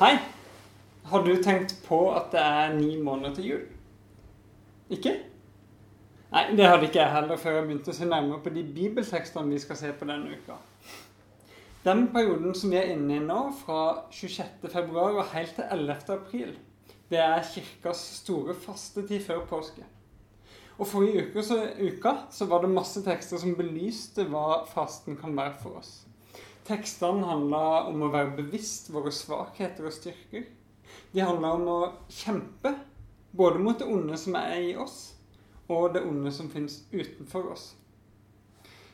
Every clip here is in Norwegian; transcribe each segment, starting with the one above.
Hei! Har du tenkt på at det er ni måneder til jul? Ikke? Nei, det hadde ikke jeg heller før jeg begynte å se nærmere på de bibeltekstene vi skal se på denne uka. Den perioden som vi er inne i nå, fra 26. februar og helt til 11. april, det er kirkas store fastetid før påske. Og Forrige uke så, uka så var det masse tekster som belyste hva fasten kan være for oss. Tekstene handla om å være bevisst våre svakheter og styrker. De handla om å kjempe både mot det onde som er i oss, og det onde som finnes utenfor oss.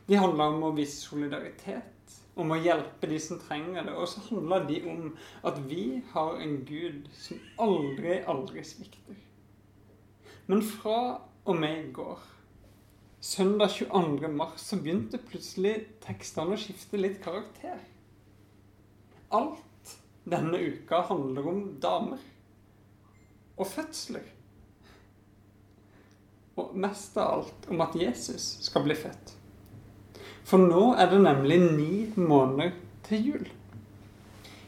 De handla om å vise solidaritet, om å hjelpe de som trenger det. Og så handla de om at vi har en Gud som aldri, aldri svikter. Men fra og med i går søndag 22. mars så begynte plutselig tekstene å skifte litt karakter. Alt denne uka handler om damer. Og fødsler. Og mest av alt om at Jesus skal bli født. For nå er det nemlig ni måneder til jul.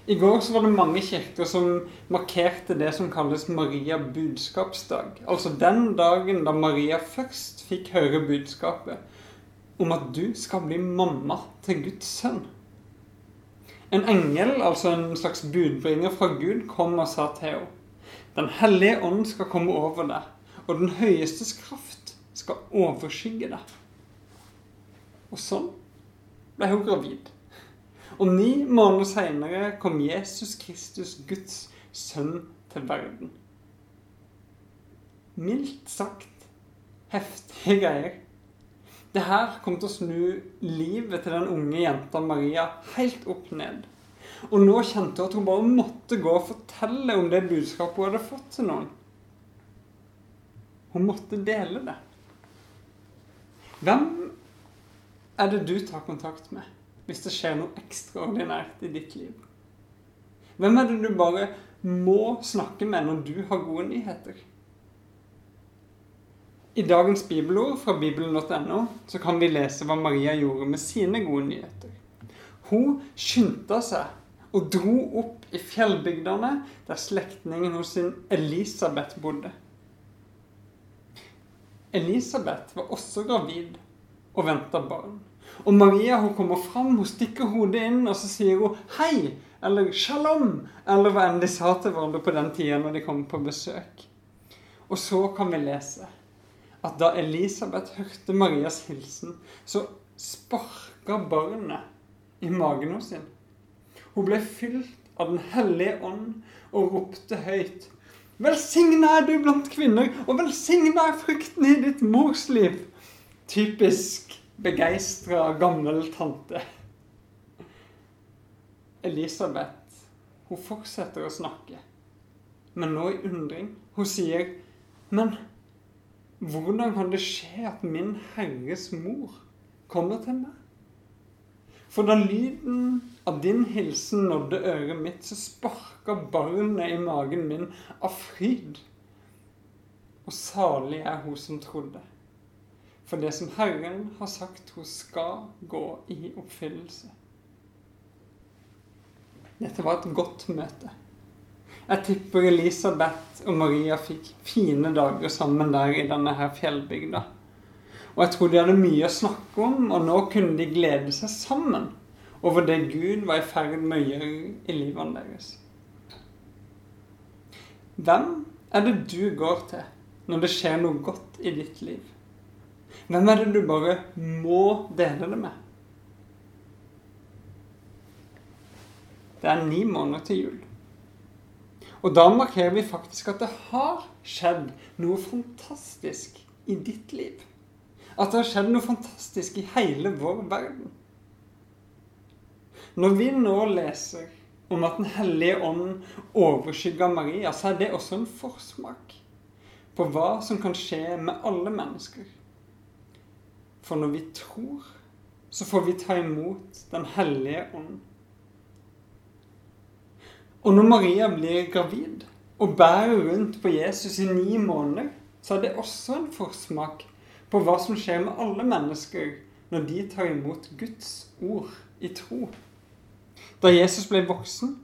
I går så var det mange kirker som markerte det som kalles Maria budskapsdag. Altså den dagen da Maria først fikk høre budskapet om at du skal bli mamma til Guds sønn. En engel, altså en slags budbringer fra Gud, kom og sa til henne Den hellige ånd skal komme over deg, og den høyestes kraft skal overskygge deg. Og sånn ble hun gravid. Og ni måneder seinere kom Jesus Kristus, Guds sønn, til verden. Mildt sagt heftige greier. Det her kom til å snu livet til den unge jenta Maria helt opp ned. Og nå kjente hun at hun bare måtte gå og fortelle om det budskapet hun hadde fått til noen. Hun måtte dele det. Hvem er det du tar kontakt med? Hvis det skjer noe ekstraordinært i ditt liv? Hvem er det du bare må snakke med når du har gode nyheter? I dagens bibelord fra bibelen.no så kan vi lese hva Maria gjorde med sine gode nyheter. Hun skyndte seg og dro opp i fjellbygdene der slektningen hos sin Elisabeth bodde. Elisabeth var også gravid og venta barn. Og Maria hun kommer fram, hun stikker hodet inn, og så sier hun 'hei' eller 'shalom', eller hva enn de sa til hverandre på den tida når de kom på besøk. Og så kan vi lese at da Elisabeth hørte Marias hilsen, så sparka barnet i magen hos sin. Hun ble fylt av Den hellige ånd og ropte høyt. Velsigna er du blant kvinner, og velsigna er frukten i ditt mors liv. Typisk begeistra gammel tante. Elisabeth hun fortsetter å snakke, men nå i undring. Hun sier, 'Men hvordan kan det skje at min Herres mor kommer til meg?' For da lyden av din hilsen nådde øret mitt, så sparka barnet i magen min av fryd. Og salig er hun som trodde. For det som Herren har sagt hun skal gå i oppfyllelse. Dette var et godt møte. Jeg tipper Elisabeth og Maria fikk fine dager sammen der i denne her fjellbygda. Og jeg tror de hadde mye å snakke om, og nå kunne de glede seg sammen over det Gud var i ferd med å gjøre i livene deres. Hvem er det du går til når det skjer noe godt i ditt liv? Hvem er det du bare må dele det med? Det er ni måneder til jul. Og da markerer vi faktisk at det har skjedd noe fantastisk i ditt liv. At det har skjedd noe fantastisk i hele vår verden. Når vi nå leser om at Den hellige ånd overskygger Maria, så er det også en forsmak på hva som kan skje med alle mennesker. For når vi tror, så får vi ta imot Den hellige ånd. Og når Maria blir gravid og bærer rundt på Jesus i ni måneder, så er det også en forsmak på hva som skjer med alle mennesker når de tar imot Guds ord i tro. Da Jesus ble voksen,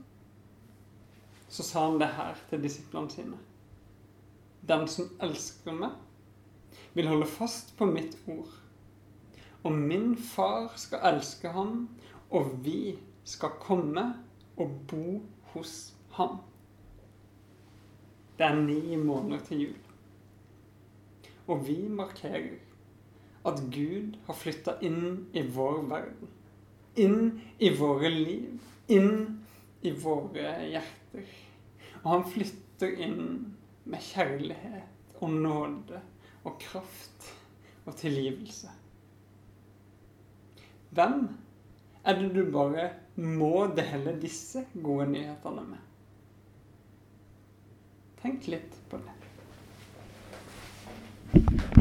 så sa han det her til disiplene sine. Den som elsker meg, vil holde fast på mitt ord. Og min far skal elske ham, og vi skal komme og bo hos ham. Det er ni måneder til jul. Og vi markerer at Gud har flytta inn i vår verden. Inn i våre liv. Inn i våre hjerter. Og han flytter inn med kjærlighet og nåde og kraft og tilgivelse. Hvem er det du bare må dele disse gode nyhetene med? Tenk litt på det.